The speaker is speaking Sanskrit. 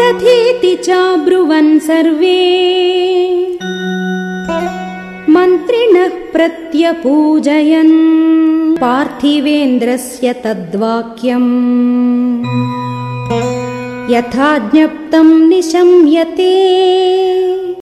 तथेति चाब्रुवन् सर्वे। मन्त्रिणः प्रत्यपूजयन्। पार्थिवेन्द्रस्य तद्वाक्यम्। यथा ज्ञप्तम् निशम्यते